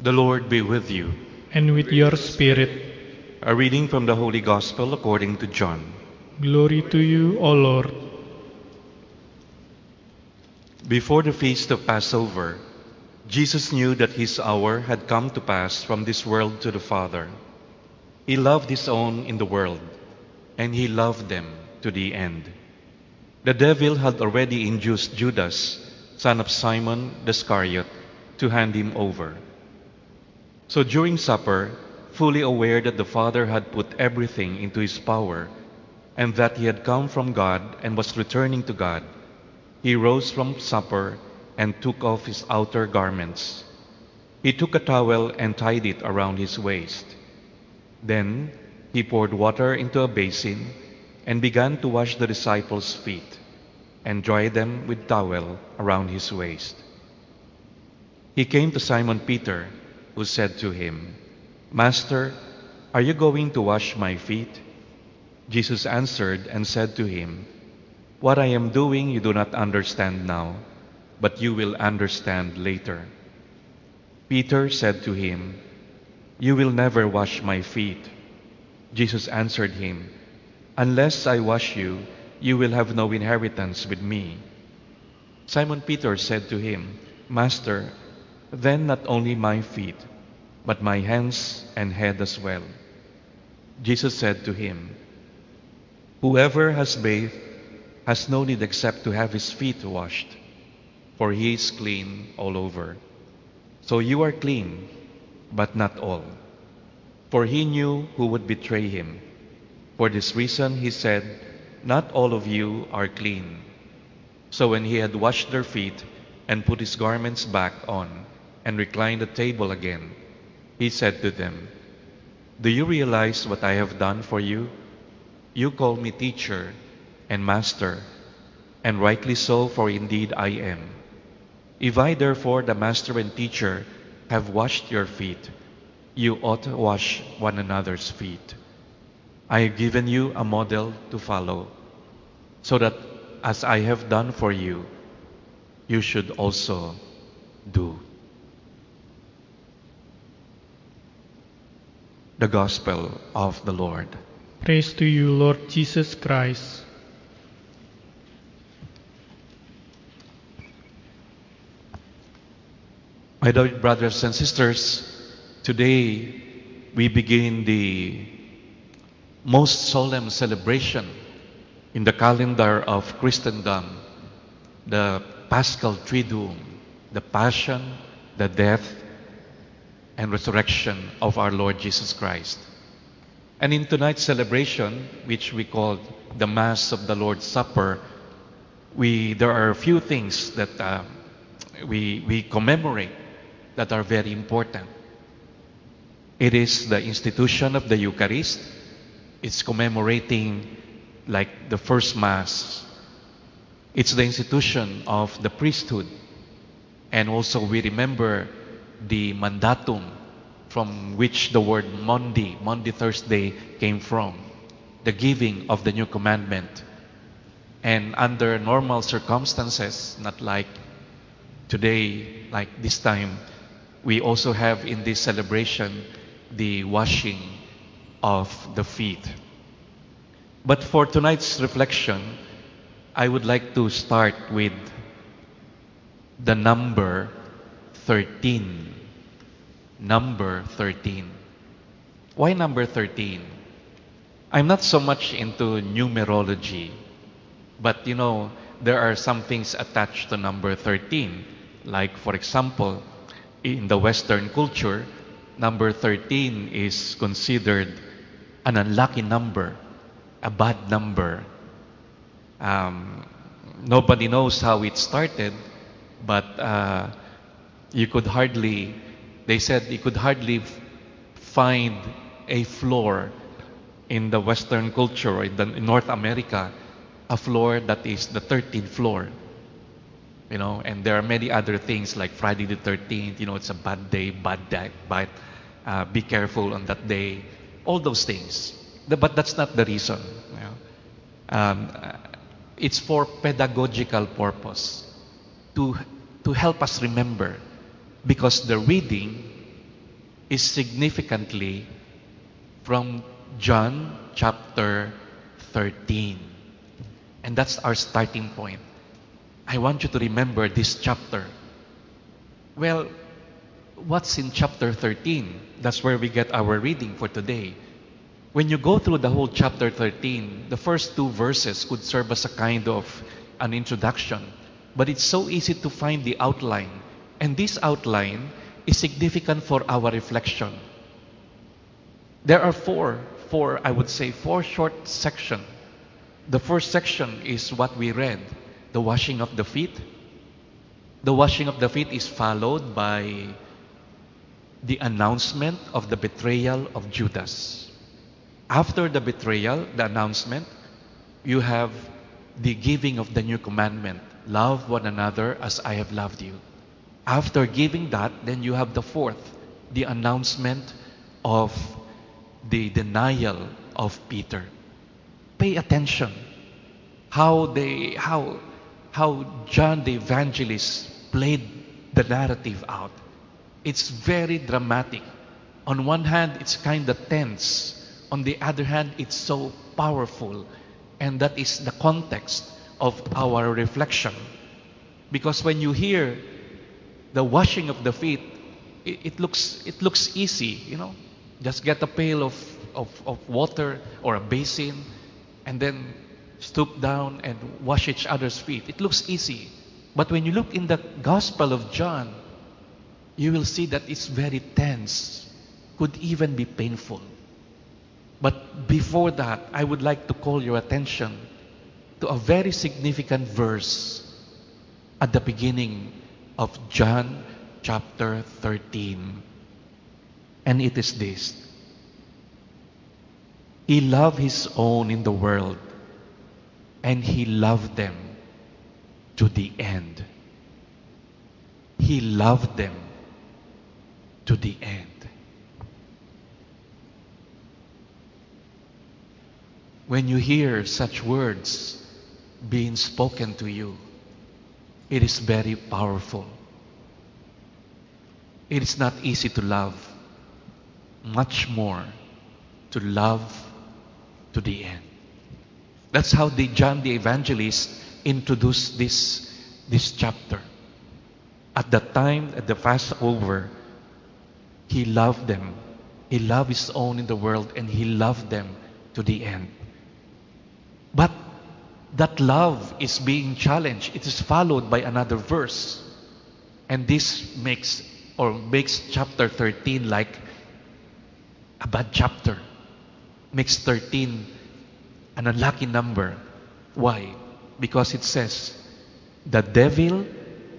The Lord be with you. and with your spirit. A reading from the Holy Gospel according to John. Glory to you, O Lord. Before the feast of Passover, Jesus knew that his hour had come to pass from this world to the Father. He loved his own in the world, and he loved them to the end. The devil had already induced Judas, son of Simon the Iscariot, to hand him over. So during supper, fully aware that the Father had put everything into his power, and that he had come from God and was returning to God, he rose from supper and took off his outer garments. He took a towel and tied it around his waist. Then he poured water into a basin and began to wash the disciples' feet and dry them with towel around his waist. He came to Simon Peter, who said to him, Master, are you going to wash my feet? Jesus answered and said to him, What I am doing you do not understand now, but you will understand later. Peter said to him, You will never wash my feet. Jesus answered him, Unless I wash you, you will have no inheritance with me. Simon Peter said to him, Master, then not only my feet, but my hands and head as well. Jesus said to him, Whoever has bathed has no need except to have his feet washed, for he is clean all over. So you are clean, but not all. For he knew who would betray him. For this reason he said, Not all of you are clean. So when he had washed their feet and put his garments back on and reclined at table again, he said to them, Do you realize what I have done for you? You call me teacher and master, and rightly so, for indeed I am. If I therefore, the master and teacher, have washed your feet, you ought to wash one another's feet. I have given you a model to follow, so that as I have done for you, you should also do. The Gospel of the Lord. Praise to you, Lord Jesus Christ. My dear brothers and sisters, today we begin the most solemn celebration in the calendar of Christendom, the Paschal Triduum, the Passion, the death, and resurrection of our Lord Jesus Christ. And in tonight's celebration, which we call the Mass of the Lord's Supper, we there are a few things that uh, we we commemorate that are very important. It is the institution of the Eucharist. It's commemorating like the first Mass. It's the institution of the priesthood. And also we remember the mandatum from which the word Maundy, Maundy, Thursday came from, the giving of the new commandment. And under normal circumstances, not like today, like this time, we also have in this celebration the washing of the feet. But for tonight's reflection, I would like to start with the number 13. Number 13. Why number 13? I'm not so much into numerology, but you know, there are some things attached to number 13. Like, for example, in the Western culture, number 13 is considered an unlucky number, a bad number. Um, nobody knows how it started, but uh, you could hardly, they said you could hardly find a floor in the Western culture or in, the, in North America, a floor that is the 13th floor. You know, and there are many other things like Friday the 13th, you know, it's a bad day, bad day, but uh, be careful on that day. All those things. But that's not the reason. You know. um, it's for pedagogical purpose to, to help us remember because the reading is significantly from John chapter 13. And that's our starting point. I want you to remember this chapter. Well, what's in chapter 13? That's where we get our reading for today. When you go through the whole chapter 13, the first two verses could serve as a kind of an introduction. But it's so easy to find the outline. And this outline is significant for our reflection. There are four, four, I would say, four short sections. The first section is what we read, the washing of the feet. The washing of the feet is followed by the announcement of the betrayal of Judas. After the betrayal, the announcement, you have the giving of the new commandment love one another as I have loved you. After giving that, then you have the fourth, the announcement of the denial of Peter. Pay attention how they how how John the evangelist played the narrative out. It's very dramatic. On one hand, it's kind of tense. On the other hand, it's so powerful. And that is the context of our reflection. Because when you hear the washing of the feet, it, it looks it looks easy, you know. Just get a pail of, of, of water or a basin and then stoop down and wash each other's feet. It looks easy. But when you look in the Gospel of John, you will see that it's very tense, could even be painful. But before that, I would like to call your attention to a very significant verse at the beginning of John chapter 13. And it is this He loved His own in the world, and He loved them to the end. He loved them to the end. When you hear such words being spoken to you, it is very powerful. It is not easy to love, much more to love to the end. That's how the John the Evangelist introduced this, this chapter. At the time at the Passover, he loved them. He loved his own in the world and he loved them to the end. That love is being challenged. It is followed by another verse. And this makes or makes chapter 13 like a bad chapter. Makes 13 an unlucky number. Why? Because it says the devil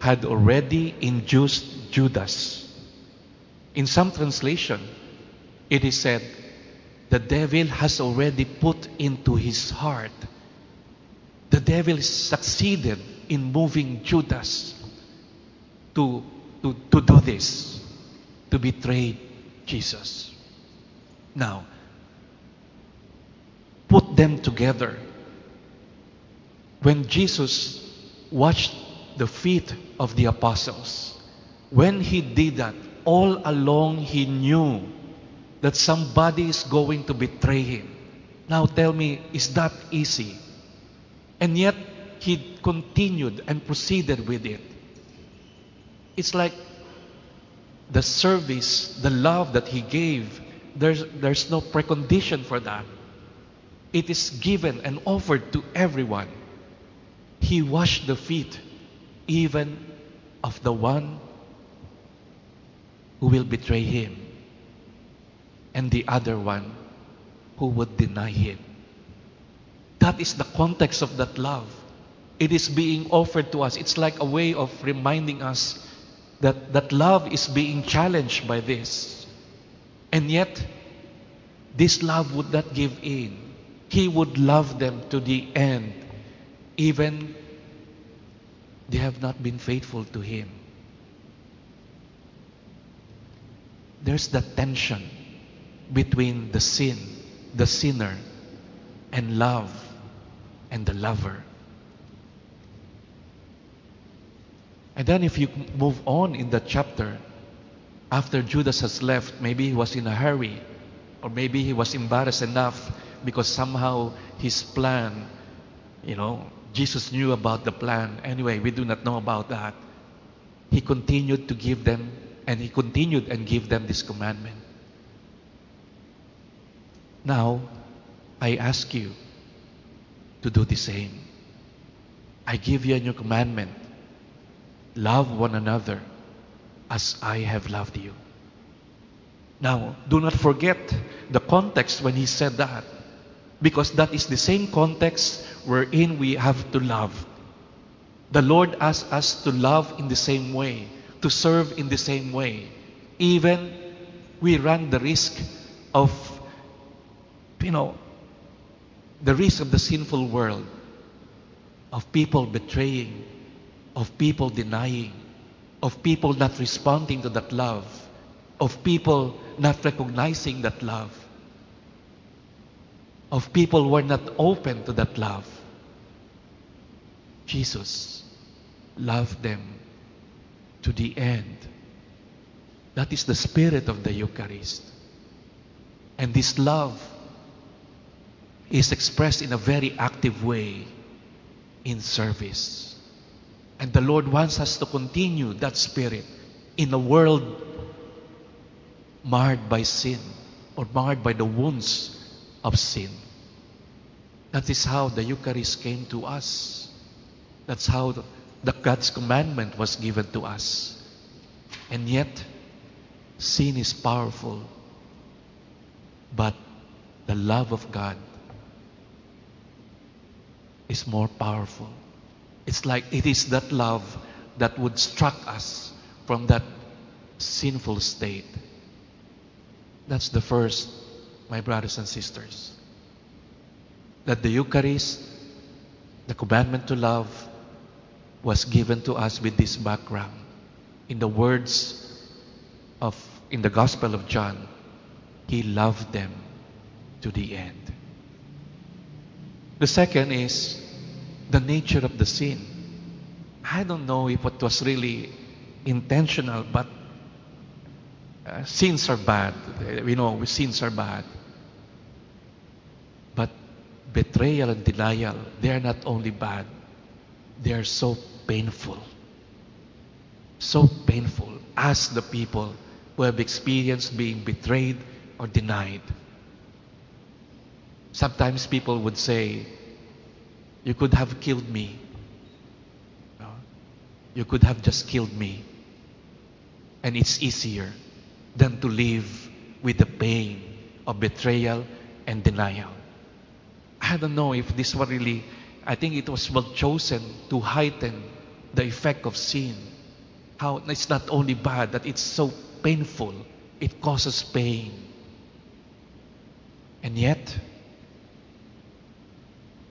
had already induced Judas. In some translation, it is said the devil has already put into his heart. The devil succeeded in moving Judas to, to, to do this, to betray Jesus. Now, put them together. When Jesus washed the feet of the apostles, when he did that, all along he knew that somebody is going to betray him. Now tell me, is that easy? And yet, he continued and proceeded with it. It's like the service, the love that he gave, there's, there's no precondition for that. It is given and offered to everyone. He washed the feet even of the one who will betray him and the other one who would deny him. That is the context of that love. It is being offered to us. It's like a way of reminding us that that love is being challenged by this. And yet, this love would not give in. He would love them to the end, even they have not been faithful to Him. There's that tension between the sin, the sinner, and love and the lover. And then if you move on in the chapter, After Judas has left, maybe he was in a hurry, or maybe he was embarrassed enough because somehow his plan, you know, Jesus knew about the plan. Anyway, we do not know about that. He continued to give them, and he continued and give them this commandment. Now, I ask you to do the same. I give you a new commandment. Love one another as I have loved you. Now, do not forget the context when he said that. Because that is the same context wherein we have to love. The Lord asks us to love in the same way, to serve in the same way. Even we run the risk of, you know, the risk of the sinful world, of people betraying, of people denying, of people not responding to that love, of people not recognizing that love, of people who are not open to that love. Jesus loved them to the end. That is the spirit of the Eucharist. And this love is expressed in a very active way in service. And the Lord wants us to continue that spirit in a world marred by sin or marred by the wounds of sin. That is how the Eucharist came to us. That's how the, God's commandment was given to us. And yet, sin is powerful. But the love of God is more powerful. It's like it is that love that would struck us from that sinful state. That's the first, my brothers and sisters. That the Eucharist, the commandment to love, was given to us with this background. In the words of, in the Gospel of John, He loved them to the end. The second is the nature of the sin. I don't know if it was really intentional, but uh, sins are bad. We know we sins are bad. But betrayal and denial, they are not only bad, they are so painful. So painful as the people who have experienced being betrayed or denied. Sometimes people would say, You could have killed me. You could have just killed me. And it's easier than to live with the pain of betrayal and denial. I don't know if this was really, I think it was well chosen to heighten the effect of sin. How it's not only bad, that it's so painful, it causes pain. And yet,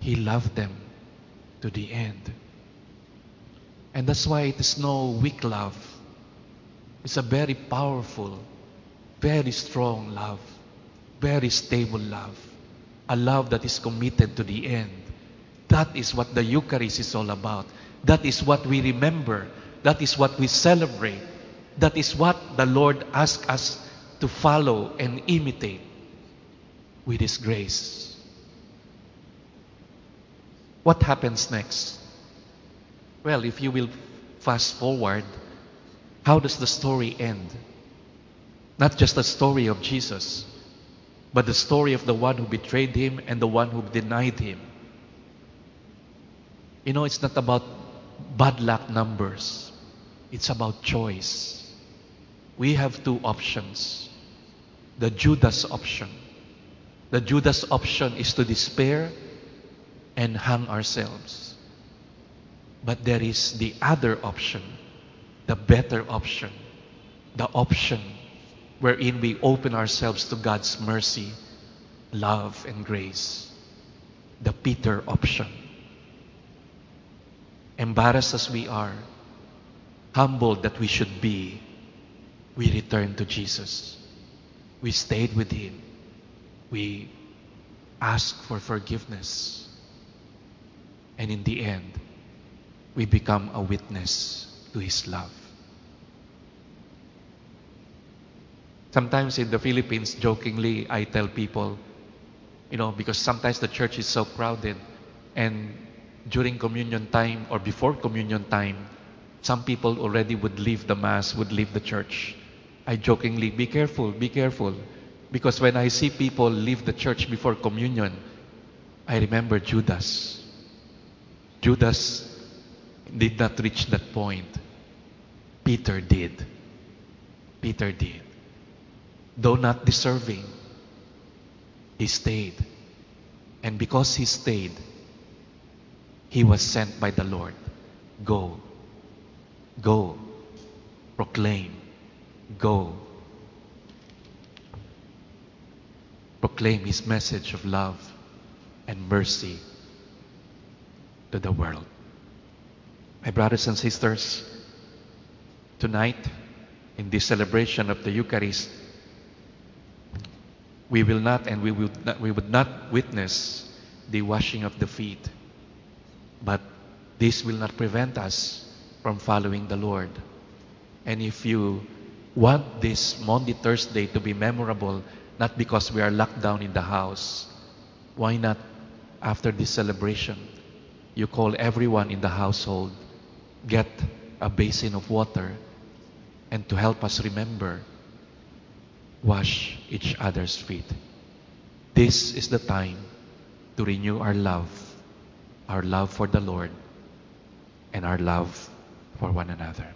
He loved them to the end. And that's why it is no weak love. It's a very powerful, very strong love, very stable love. A love that is committed to the end. That is what the Eucharist is all about. That is what we remember. That is what we celebrate. That is what the Lord asks us to follow and imitate with His grace. What happens next? Well, if you will fast forward, how does the story end? Not just the story of Jesus, but the story of the one who betrayed him and the one who denied him. You know, it's not about bad luck numbers, it's about choice. We have two options the Judas option. The Judas option is to despair and hang ourselves. But there is the other option, the better option, the option wherein we open ourselves to God's mercy, love, and grace. The Peter option. Embarrassed as we are, humbled that we should be, we return to Jesus. We stayed with Him. We ask for forgiveness. And in the end, we become a witness to His love. Sometimes in the Philippines, jokingly, I tell people, you know, because sometimes the church is so crowded, and during communion time or before communion time, some people already would leave the Mass, would leave the church. I jokingly, be careful, be careful. Because when I see people leave the church before communion, I remember Judas. Judas did not reach that point. Peter did. Peter did. Though not deserving, he stayed. And because he stayed, he was sent by the Lord. Go. Go. Proclaim. Go. Proclaim his message of love and mercy to the world. My brothers and sisters, tonight, in this celebration of the Eucharist, we will not and we would not, we would not witness the washing of the feet. But this will not prevent us from following the Lord. And if you want this Maundy, Thursday to be memorable, not because we are locked down in the house, why not after this celebration, you call everyone in the household, get a basin of water, and to help us remember, wash each other's feet. This is the time to renew our love, our love for the Lord, and our love for one another.